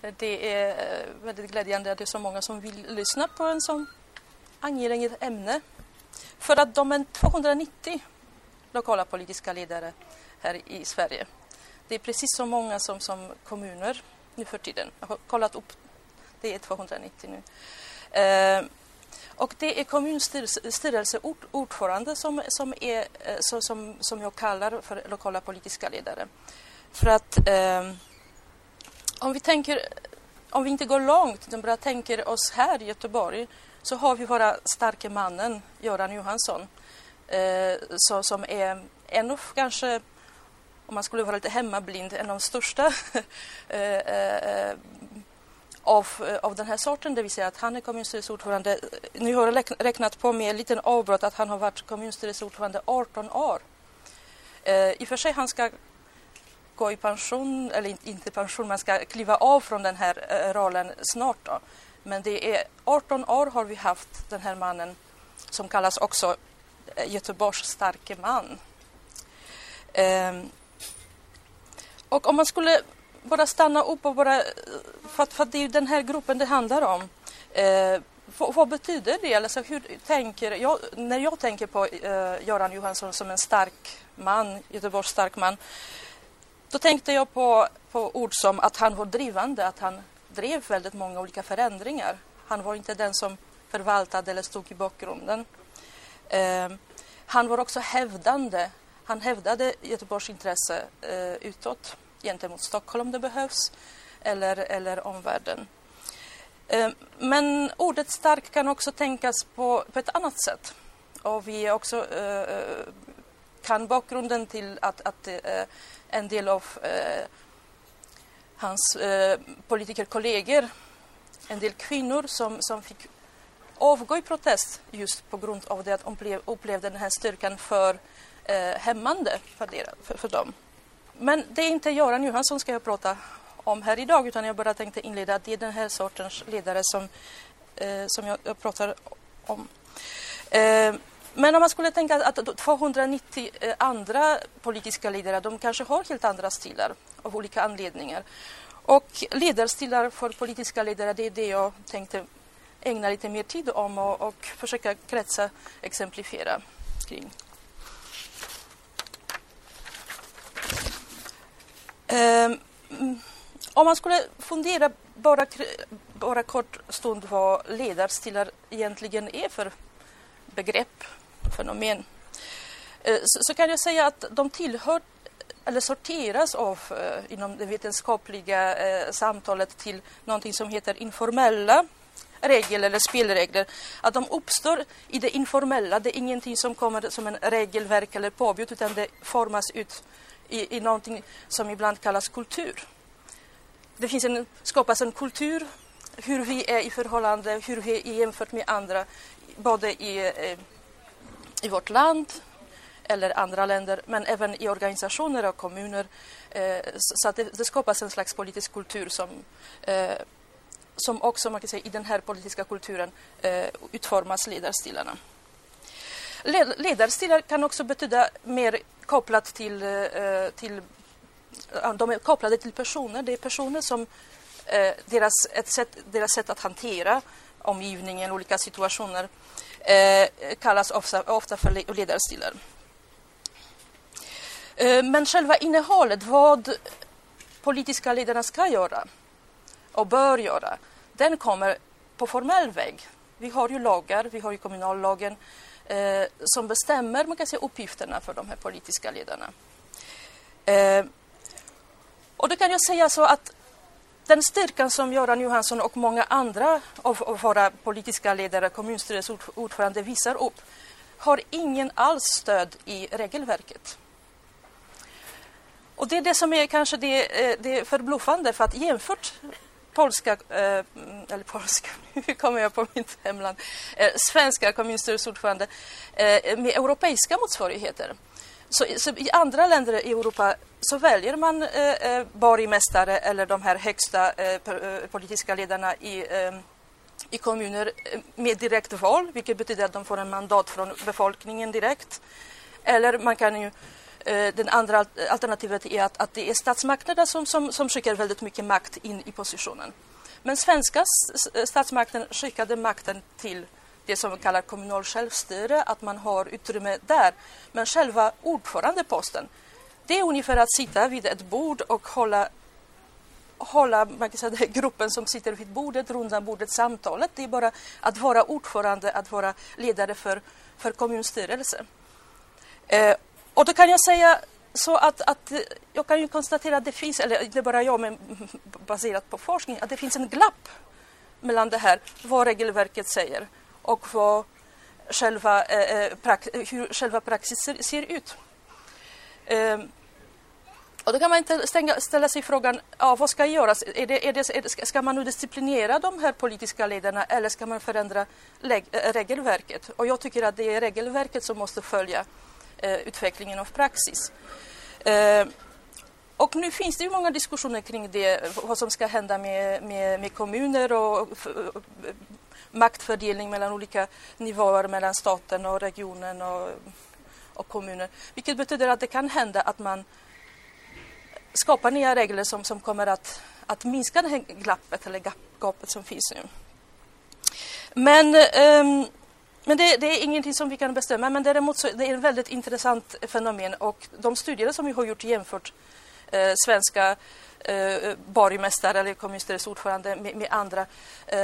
Det är eh, väldigt glädjande att det är så många som vill lyssna på en sån angeläget ämne. För att de är 290 lokala politiska ledare här i Sverige. Det är precis så många som, som kommuner nu för tiden. Jag har kollat upp, det är 290 nu. Eh, och det är kommunstyrelseordförande som, som, är, eh, som, som jag kallar för lokala politiska ledare. För att eh, om vi tänker, om vi inte går långt, utan bara tänker oss här i Göteborg, så har vi våra starke mannen Göran Johansson, eh, så, som är en av kanske, om man skulle vara lite hemmablind, en av de största eh, eh, av, av den här sorten, det vill säga att han är kommunstyrelseordförande. Nu har jag räknat på med en liten avbrott att han har varit kommunstyrelseordförande 18 år. Eh, I och för sig han ska gå i pension, eller inte pension, man ska kliva av från den här eh, rollen snart. Då. Men det är 18 år har vi haft den här mannen som kallas också eh, Göteborgs starke man. Um, och om man skulle bara stanna upp och bara, eh, för att, för att det är ju den här gruppen det handlar om. Uh, vad, vad, betyder det? Alltså, hur tänker jag, när jag tänker på uh, Göran Johansson som en stark man, Göteborgs stark man, då tänkte jag på, på ord som att han var drivande, att han drev väldigt många olika förändringar. Han var inte den som förvaltade eller stod i bakgrunden. Eh, han var också hävdande. Han hävdade Göteborgs intresse eh, utåt gentemot Stockholm om det behövs eller, eller omvärlden. Eh, men ordet stark kan också tänkas på, på ett annat sätt. Och vi också eh, eh, kan bakgrunden till att, att eh, en del av eh, hans eh, politikerkollegor, en del kvinnor som, som fick avgå i protest just på grund av det att de upplevde den här styrkan för eh, hämmande för, deras, för, för dem. Men det är inte Göran Johansson ska jag prata om här idag utan jag bara tänkte inleda att det är den här sortens ledare som, eh, som jag, jag pratar om. Eh, men om man skulle tänka att 290 eh, andra politiska ledare, de kanske har helt andra stilar av olika anledningar. Och ledarstilar för politiska ledare, det är det jag tänkte ägna lite mer tid om och, och försöka kretsa, exemplifiera kring. Um, om man skulle fundera bara, bara kort stund vad ledarstilar egentligen är för begrepp fenomen. Eh, så, kan jag säga att de tillhör eller sorteras av eh, inom det vetenskapliga eh, samtalet till någonting som heter informella regler eller spelregler. Att de uppstår i det informella. Det är ingenting som kommer som en regelverk eller påbud utan det formas ut i, i någonting som ibland kallas kultur. Det finns en, skapas en kultur, hur vi är i förhållande, hur vi är jämfört med andra, både i i vårt land eller andra länder, men även i organisationer och kommuner. Eh, så att det, det, skapas en slags politisk kultur som, eh, som också man kan säga, i den här politiska kulturen eh, utformas ledarstilarna. Ledarstilar kan också betyda mer kopplat till, eh, till de är kopplade till personer. Det är personer som eh, deras, ett sätt, deras sätt att hantera omgivningen, olika situationer eh, kallas ofta, ofta för ledarstilar. Eh, men själva innehållet, vad politiska ledarna ska göra och bör göra, den kommer på formell väg. Vi har ju lagar, vi har ju kommunallagen eh, som bestämmer man kan säga, uppgifterna för de här politiska ledarna. Eh, och då kan jag säga så att den styrkan som Göran Johansson och många andra av våra politiska ledare, kommunstyrelseordförande visar upp har ingen alls stöd i regelverket. Och det är det som är kanske det, eh, det förbluffande för att jämfört polska, eh, eller polska, nu kommer jag på mitt hemland, eh, svenska kommunstyrelseordförande eh, med europeiska motsvarigheter så, så, I andra länder i Europa så väljer man eh, eh borgmästare eller de här högsta eh, eh, politiska ledarna i, eh, i kommuner eh, med direktval, vilket betyder att de får en mandat från befolkningen direkt. Eller man kan ju den andra alternativet är att, att det är statsmakterna som, som, som skickar väldigt mycket makt in i positionen. Men svenska statsmakten skickade makten till det som vi kallar kommunal självstyre, att man har utrymme där. Men själva ordförandeposten, det är ungefär att sitta vid ett bord och hålla hålla man kan säga, gruppen som sitter vid bordet, runda bordet, samtalet. Det är bara att vara ordförande, att vara ledare för, för kommunstyrelse. Eh, och då kan jag säga så att, att jag kan ju konstatera att det finns, eller inte bara jag, men baserat på forskning, att det finns en glapp mellan det här, vad regelverket säger och vad själva, eh, eh, prax, hur själva praxis ser, ser ut. Eh, och då kan man inte stänga, ställa sig frågan, ja, vad ska göras? Är det, är det, är det, ska man nu disciplinera de här politiska ledarna eller ska man förändra äh, regelverket? Och jag tycker att det är regelverket som måste följa äh, utvecklingen av praxis. Äh, och nu finns det ju många diskussioner kring det, vad som ska hända med, med, med kommuner och maktfördelning mellan olika nivåer, mellan staten och regionen och, och kommunen. Vilket betyder att det kan hända att man skapar nya regler som, som kommer att, att minska det här glappet eller gapet som finns nu. Men, um, men det, det, är ingenting som vi kan bestämma, men däremot så det är ett väldigt intressant fenomen och de studier som vi har gjort jämfört eh, svenska eh, borgmästare eller kommunstyrelseordförande med, med andra eh,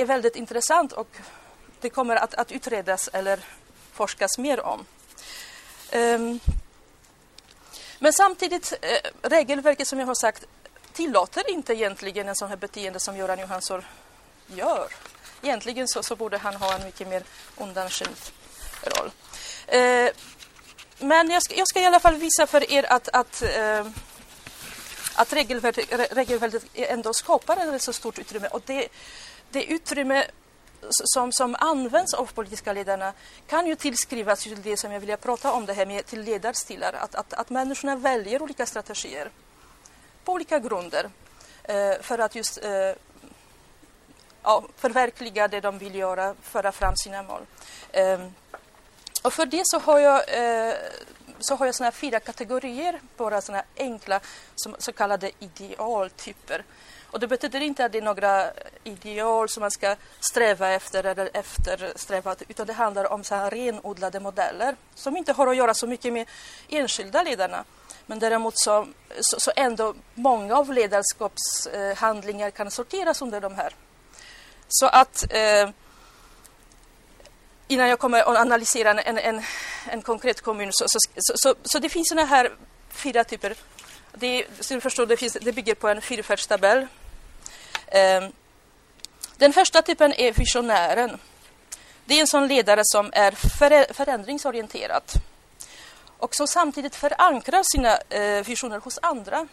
är väldigt intressant och det kommer att, att utredas eller forskas mer om. Um, men samtidigt, eh, regelverket som jag har sagt tillåter inte egentligen en sån här beteende som Göran Johansson gör. Egentligen så, så borde han ha en mycket mer undanskymd roll. Eh, men jag ska, jag ska, i alla fall visa för er att, att, eh, att regelverket, regelverket ändå skapar ett så stort utrymme. Och det, det utrymme som, som används av politiska ledarna kan ju tillskrivas till det som jag ville prata om, det här med till ledarstilar. Att, att, att människorna väljer olika strategier på olika grunder eh, för att just eh, ja, förverkliga det de vill göra, föra fram sina mål. Eh, och för det så har jag eh, så har jag såna fyra kategorier, bara såna enkla som, så kallade idealtyper. Och det betyder inte att det är några ideal som man ska sträva efter eller eftersträva, utan det handlar om så här renodlade modeller som inte har att göra så mycket med enskilda ledarna. Men däremot så, så, så ändå många av ledarskapshandlingar kan sorteras under de här. Så att eh, innan jag kommer att analysera en, en, en konkret kommun så, så, så, så, det finns såna här fyra typer. Det, du förstår, det, finns, det bygger på en fyrfärdstabell Um, den första typen är visionären. Det är en sån ledare som är förändringsorienterad och som samtidigt förankrar sina eh, visioner hos andra.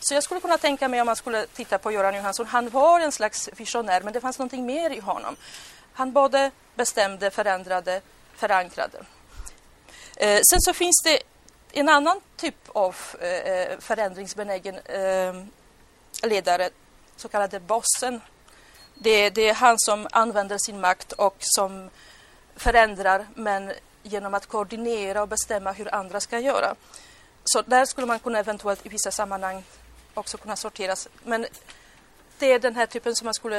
Så jag skulle kunna tänka mig om man skulle titta på Göran Johansson, han var en slags visionär men det fanns någonting mer i honom. Han både bestämde, förändrade, förankrade. Eh, sen så finns det en annan typ av eh, eh förändringsbenägen ehm, ledare så kallade bossen. Det, det, är han som använder sin makt och som förändrar men genom att koordinera och bestämma hur andra ska göra. Så där skulle man kunna eventuellt i vissa sammanhang också kunna sorteras. Men det är den här typen som man skulle,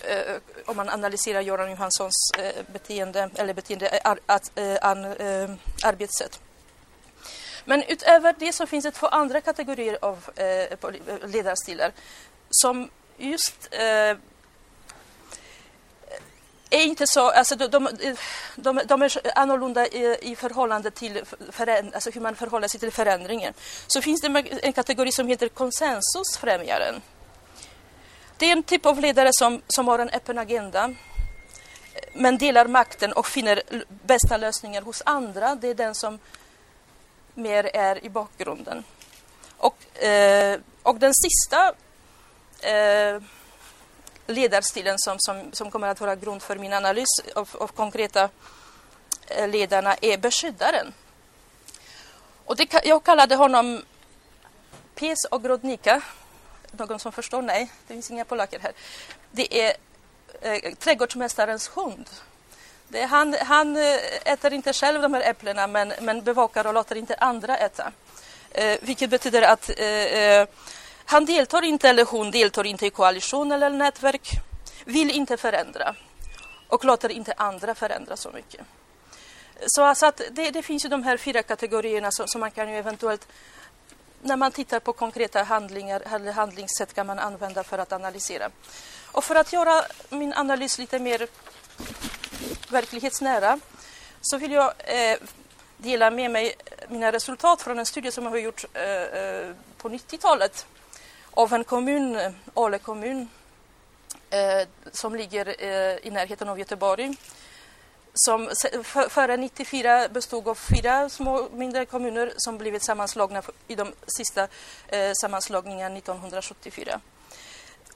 eh, om man analyserar Göran Johanssons eh, beteende eller beteende, eh, eh, eh arbetssätt. Men utöver det så finns det två andra kategorier av eh, eh, ledarstilar som just eh, är inte så, alltså de, de, de, de är annorlunda i, i förhållande till föränd, alltså hur man förhåller sig till förändringen. Så finns det en kategori som heter konsensusfrämjaren. Det är en typ av ledare som, som har en öppen agenda men delar makten och finner bästa lösningar hos andra. Det är den som mer är i bakgrunden. Och, eh, och den sista eh, ledarstilen som, som, som kommer att vara grund för min analys av, av konkreta eh, ledarna är beskyddaren. Och det, jag kallade honom Pies Grodnika. Någon som förstår? Nej, det finns inga polacker här. Det är eh, trädgårdsmästarens hund. Det, han, han eh, äter inte själv de här äpplena men, men bevakar och låter inte andra äta. Eh, vilket betyder att eh, eh, han deltar inte eller hon deltar inte i koalition eller nätverk, vill inte förändra och låter inte andra förändra så mycket. Så alltså att det, det finns ju de här fyra kategorierna som, som man kan ju eventuellt när man tittar på konkreta handlingar eller handlingssätt kan man använda för att analysera. Och för att göra min analys lite mer verklighetsnära så vill jag eh, dela med mig mina resultat från en studie som jag har gjort eh, eh på 90-talet av en kommun, Ale kommun, eh, som ligger eh, i närheten av Göteborg. Som före 94 bestod av fyra små mindre kommuner som blivit sammanslagna i de sista eh, sammanslagningarna 1974.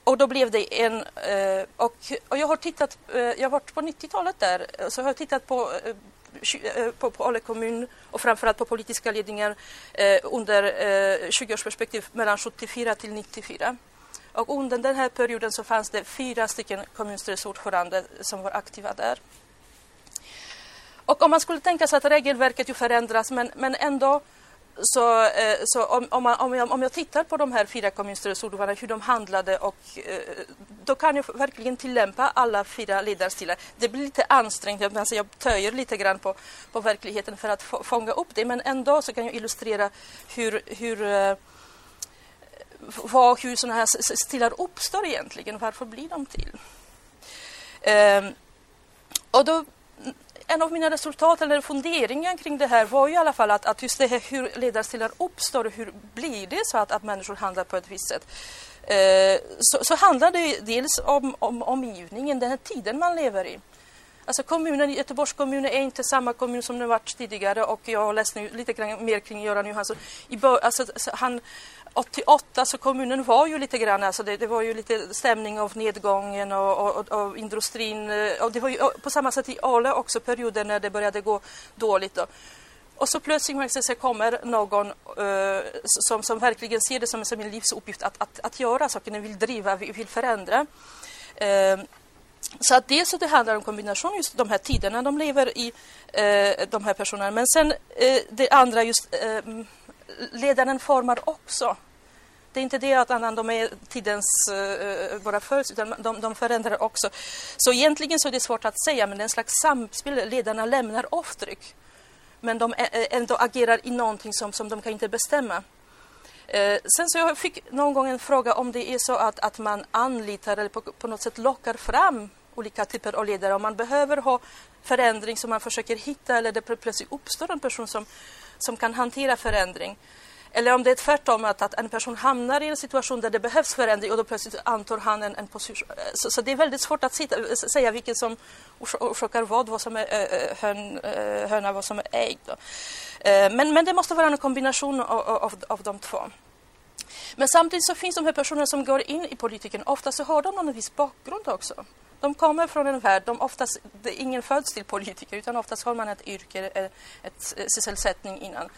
Och då blev det en... Eh, och, och, jag har tittat... Eh, jag har varit på 90-talet där, så jag har tittat på eh, eh, på, på Ale kommun och framförallt på politiska ledningar eh, under eh, 20-årsperspektiv mellan 74 till 94. Och under den här perioden så fanns det fyra stycken kommunstyrelseordförande som var aktiva där. Och om man skulle tänka sig att regelverket ju förändras men, men ändå så, eh, så om, om, man, om, jag, om jag tittar på de här fyra kommunstyrelseordförandena, hur de handlade, och, eh, då kan jag verkligen tillämpa alla fyra ledarstilar. Det blir lite ansträngt, alltså jag töjer lite grann på, på verkligheten för att få, fånga upp det, men ändå så kan jag illustrera hur, hur eh, vad, hur sådana här stilar uppstår egentligen, varför blir de till? Ehm, och då en av mina resultat eller funderingar kring det här var ju i alla fall att, att just det här hur ledarstilar uppstår och hur blir det så att, att människor handlar på ett visst sätt. Eh, så, så handlar det dels om, om omgivningen, den här tiden man lever i. Alltså kommunen, Göteborgs kommun är inte samma kommun som den varit tidigare och jag har läst nu lite grann mer kring Göran Johansson. I bör, alltså, han, 88 så kommunen var ju lite grann, alltså det, det var ju lite stämning av nedgången och, och, och, industrin eh, och det var ju på samma sätt i Ale också perioder när det började gå dåligt. Då. Och så plötsligt så kommer någon uh, som, som verkligen ser det som, som en livsuppgift att, att, att göra saker, vill driva, vill förändra. Uh, så att dels så det handlar om kombination, just de här tiderna de lever i, eh, de här personerna. Men sen eh, det andra just eh, ledaren formar också. Det är inte det att de är tidens eh, våra följs, utan de, de förändrar också. Så egentligen så är det svårt att säga, men det är en slags samspel. Ledarna lämnar avtryck. Men de eh, ändå agerar i någonting som, som de kan inte bestämma. Eh, sen så jag fick någon gång en fråga om det är så att, att man anlitar eller på, på något sätt lockar fram olika typer av ledare. Om man behöver ha förändring som man försöker hitta eller det plötsligt uppstår en person som som kan hantera förändring. Eller om det är tvärtom, att, att en person hamnar i en situation där det behövs förändring och då plötsligt antar han en, en position. Eh, så, så, det är väldigt svårt att sitta, eh, säga vilken som orsakar vad, vad som är eh, äh, hön, äh, höna, vad som är ägg. Äh, men, men det måste vara en kombination av, av, av de två. Men samtidigt så finns de här personerna som går in i politiken, ofta så har de någon viss bakgrund också. De kommer från en värld, de oftast, det är ingen föds till politiker utan oftast har man ett yrke, ett, ett sysselsättning innan.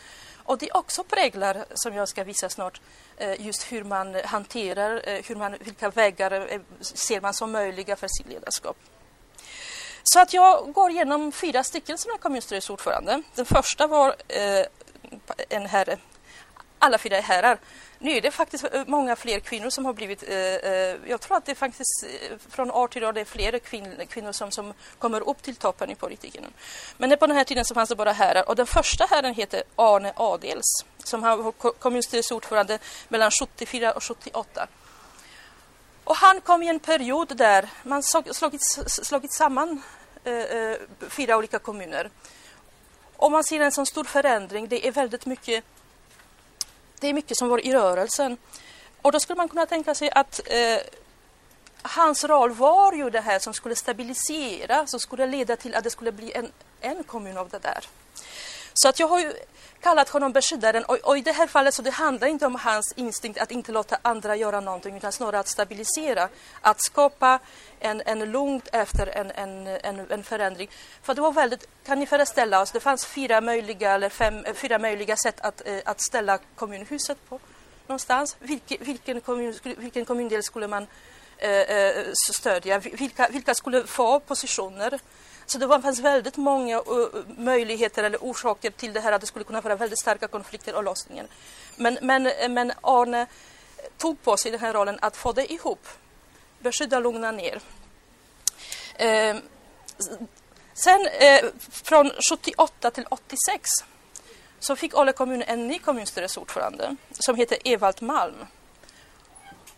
Och det också präglar, som jag ska visa snart, eh, just hur man hanterar, eh, hur man, vilka vägar eh, ser man som möjliga för sitt ledarskap. Så att jag går igenom fyra stycken som är kommunstyrelseordförande. Den första var en herre, alla fyra är herrar, nu är det faktiskt eh, många fler kvinnor som har blivit... Eh, eh jag tror att det faktiskt eh, från år till år det är fler kvin kvinnor som, som kommer upp till toppen i politiken. Men på den här tiden så fanns det bara herrar. Och den första herren heter Arne Adels som var kommunstyrelseordförande mellan 74 och 78. Och han kom i en period där man slagit, slagit samman eh, fyra olika kommuner. Om man ser en sån stor förändring. Det är väldigt mycket det är mycket som var i rörelsen. Och då skulle man kunna tänka sig att eh, hans roll var ju det här som skulle stabilisera, som skulle leda till att det skulle bli en, en kommun av det där. Så att jag har ju kallat honom beskyddaren och, och, i det här fallet så det handlar inte om hans instinkt att inte låta andra göra någonting utan snarare att stabilisera, att skapa en, en lugn efter en, en, en, en förändring. För det var väldigt, kan ni föreställa oss, det fanns fyra möjliga, eller fem, eh, fyra möjliga sätt att, eh, att ställa kommunhuset på någonstans. Vilke, vilken, kommun, vilken kommundel skulle man eh, eh stödja? Vilka, vilka skulle få positioner? Så det fanns väldigt många uh, möjligheter eller orsaker till det här att det skulle kunna vara väldigt starka konflikter och låsningar. Men, men, men Arne tog på sig den här rollen att få det ihop, beskydda och lugna ner. Eh, sen eh, från 78 till 86 så fick Ale kommun en ny kommunstyrelseordförande som heter Evald Malm.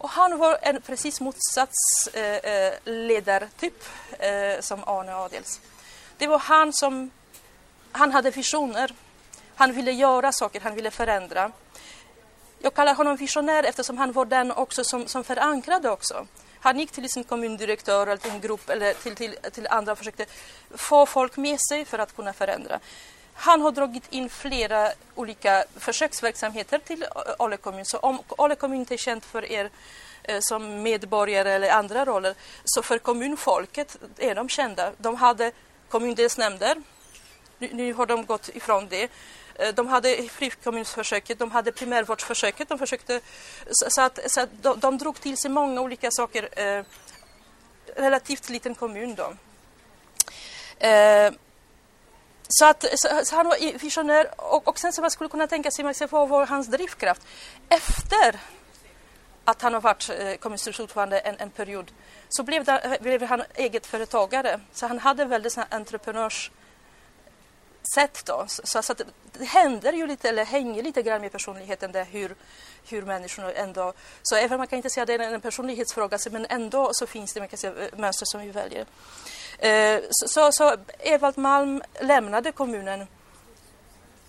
Och han var en precis motsats eh, eh, ledartyp eh, som Arne Adels. Det var han som han hade visioner. Han ville göra saker, han ville förändra. Jag kallar honom visionär eftersom han var den också som, som förankrade också. Han gick till sin kommundirektör eller till en grupp eller till, till, till andra och försökte få folk med sig för att kunna förändra. Han har dragit in flera olika försöksverksamheter till Ale kommun. Så om Ale kommun inte är känt för er eh, som medborgare eller andra roller, så för kommunfolket är de kända. De hade kommundelsnämnder. Nu, nu har de gått ifrån det. Eh, de hade frikommunsförsöket, de hade primärvårdsförsöket. De försökte, så att, så att de, de drog till sig många olika saker. Eh, relativt liten kommun då. Eh, så, att, så, så, han var visionär och, och sen så man skulle kunna tänka sig, vad var hans drivkraft? Efter att han har varit eh, kommunstyrelseordförande en, en period så blev, det, eh, blev han eget företagare. Så han hade väldigt entreprenörs sätt då. Så, så, att det händer ju lite, eller hänger lite grann med personligheten där hur, hur människorna ändå... Så även om man kan inte säga att det är en personlighetsfråga, men ändå så finns det man kan säga, eh, mönster som vi väljer. Eh, så, så, så Evald Malm lämnade kommunen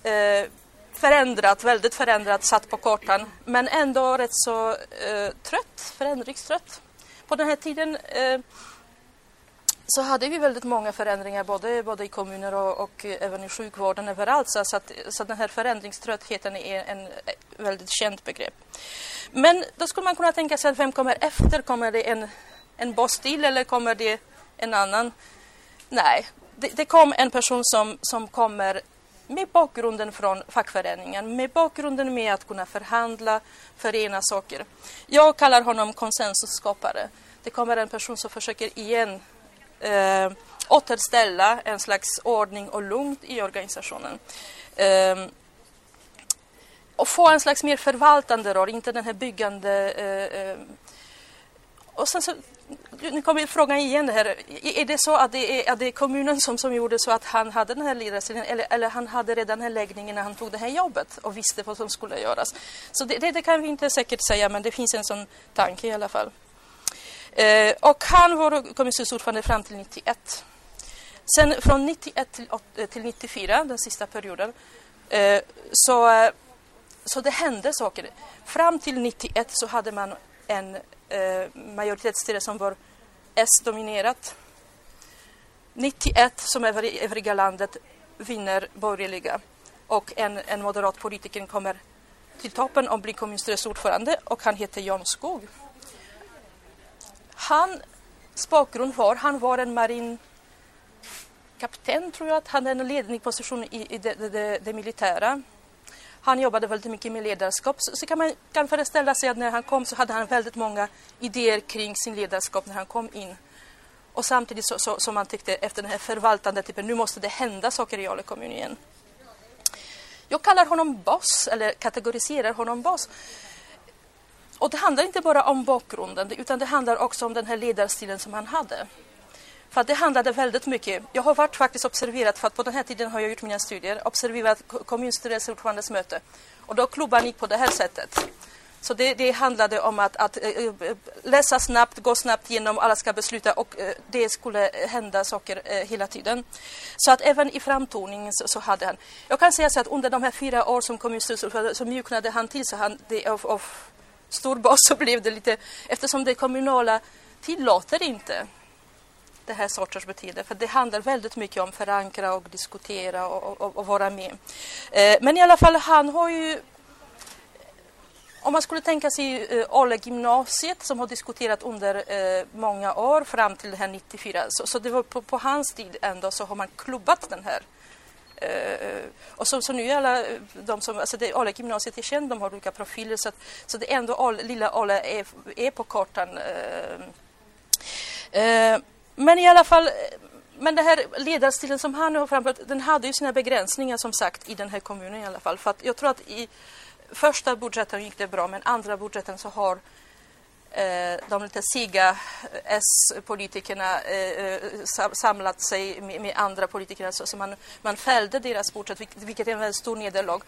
eh, förändrat, väldigt förändrat, satt på kartan, men ändå rätt så eh, trött, förändringstrött. På den här tiden eh, så hade vi väldigt många förändringar både, både i kommuner och, och även i sjukvården överallt. Så, att, så den här förändringströttheten är en, eh, väldigt känt begrepp. Men då skulle man kunna tänka sig att vem kommer efter? Kommer det en, en boss till eller kommer det en annan? Nej, det, det kom en person som, som kommer med bakgrunden från fackföreningen, med bakgrunden med att kunna förhandla, förena saker. Jag kallar honom konsensusskapare. Det kommer en person som försöker igen eh, återställa en slags ordning och lugn i organisationen. Eh, och få en slags mer förvaltande roll, inte den här byggande... Eh, eh och sen så, nu kommer frågan igen här. Är det så att det är, att det är kommunen som, som gjorde så att han hade den här ledarstilen eller, eller han hade redan den här läggningen när han tog det här jobbet och visste vad som skulle göras? Så det, det, det kan vi inte säkert säga, men det finns en sån tanke i alla fall. Eh, och han var kommunstyrelseordförande fram till 91. Sen från 91 till, eh, till 94, den sista perioden, eh, så, eh, så det hände saker. Fram till 91 så hade man en eh, majoritetsstyre som var S-dominerat. 91, som i övriga landet, vinner borgerliga och en, en moderat politiker kommer till toppen och blir kommunstyrelsens ordförande och han heter Jan Skog. Hans bakgrund var, han var en marin kapten tror jag, att han hade en ledningsposition i, i det, det, det, militära. Han jobbade väldigt mycket med ledarskap. Så, så, kan man kan föreställa sig att när han kom så hade han väldigt många idéer kring sin ledarskap när han kom in. Och samtidigt så, så, som man tyckte efter den här förvaltande typen, nu måste det hända saker i Ale kommun igen. Jag kallar honom boss, eller kategoriserar honom boss. Och det handlar inte bara om bakgrunden, utan det handlar också om den här ledarstilen som han hade. För det handlade väldigt mycket. Jag har varit faktiskt observerat, för att på den här tiden har jag gjort mina studier, observerat kommunstyrelseordförandes möte. Och då klubban gick på det här sättet. Så det, det handlade om att, att eh, eh, eh, läsa snabbt, gå snabbt igenom, alla ska besluta och det skulle hända saker hela tiden. Så att även i framtoningen så, så, hade han... Jag kan säga så att under de här fyra år som kommunstyrelseordförande så mjuknade han till så han det av, av stor bas så blev det lite, eftersom det kommunala tillåter inte det här sorters beteende. För det handlar väldigt mycket om förankra och diskutera och, och, och vara med. Eh, men i alla fall, han har ju om man skulle tänka sig eh, Ale gymnasiet som har diskuterat under eh, många år fram till det här 94. Så, så det var på, på, hans tid ändå så har man klubbat den här Uh, och så, så nu är alla de som, alltså det, alla gymnasiet är känd, de har olika profiler så, att, så det är ändå all, lilla Åle är, är på kartan. Uh, uh, men i alla fall, eh, men den här ledarstilen som han har framfört, den hade ju sina begränsningar som sagt i den här kommunen i alla fall. För att jag tror att i första budgeten gick det bra, men andra budgeten så har Eh, de lite siga eh, S-politikerna eh, eh samlat sig med, andra politiker så, man, man fällde deras budget, vilket är en väldigt stor nederlag.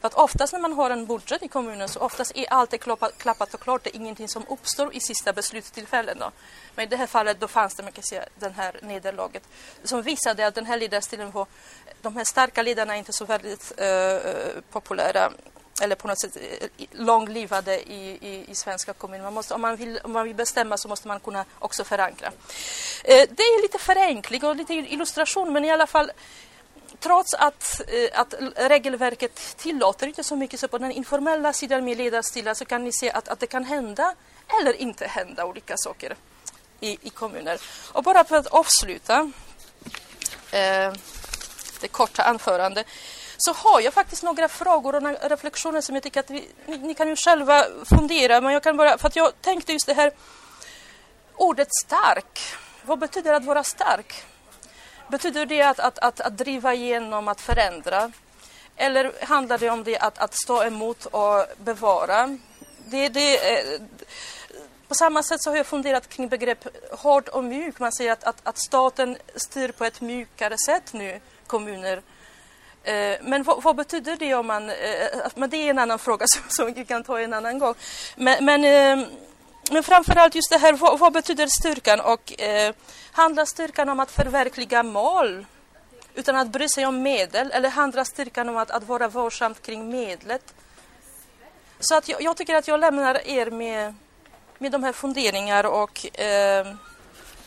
För att oftast när man har en budget i kommunen så oftast är allt klappat, klappat och klart. Det är ingenting som uppstår i sista beslutstillfällen. Då. Men i det här fallet då fanns det man kan säga, den här nederlaget som visade att den här ledarstilen var, de här starka ledarna är inte så väldigt eh, populära eller på något sätt eh, långlivade i, i, i svenska kommuner. Man måste, om, man vill, om man vill bestämma så måste man kunna också förankra. Eh, det är lite förenkling och lite illustration men i alla fall trots att, eh, att regelverket tillåter inte så mycket så på den informella sidan med ledarstilar så kan ni se att, att det kan hända eller inte hända olika saker i, i kommuner. Och bara för att avsluta eh, det korta anförandet så har jag faktiskt några frågor och reflektioner som jag tycker att vi, ni, ni, kan ju själva fundera. Men jag kan bara, för att jag tänkte just det här ordet stark. Vad betyder att vara stark? Betyder det att, att, att, att driva igenom, att förändra? Eller handlar det om det att, att stå emot och bevara? Det, det, eh, på samma sätt så har jag funderat kring begrepp hård och mjuk. Man säger att, att, att staten styr på ett mjukare sätt nu kommuner Eh, men vad, vad, betyder det om man... Eh, men det är en annan fråga som, som vi kan ta en annan gång. Men, men, ehm, men framförallt just det här, vad, vad betyder styrkan? Och eh, handlar styrkan om att förverkliga mål utan att bry sig om medel? Eller handlar styrkan om att, att vara varsam kring medlet? Så att jag, jag, tycker att jag lämnar er med, med de här funderingarna och eh,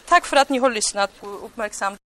tack för att ni har lyssnat uppmärksamt.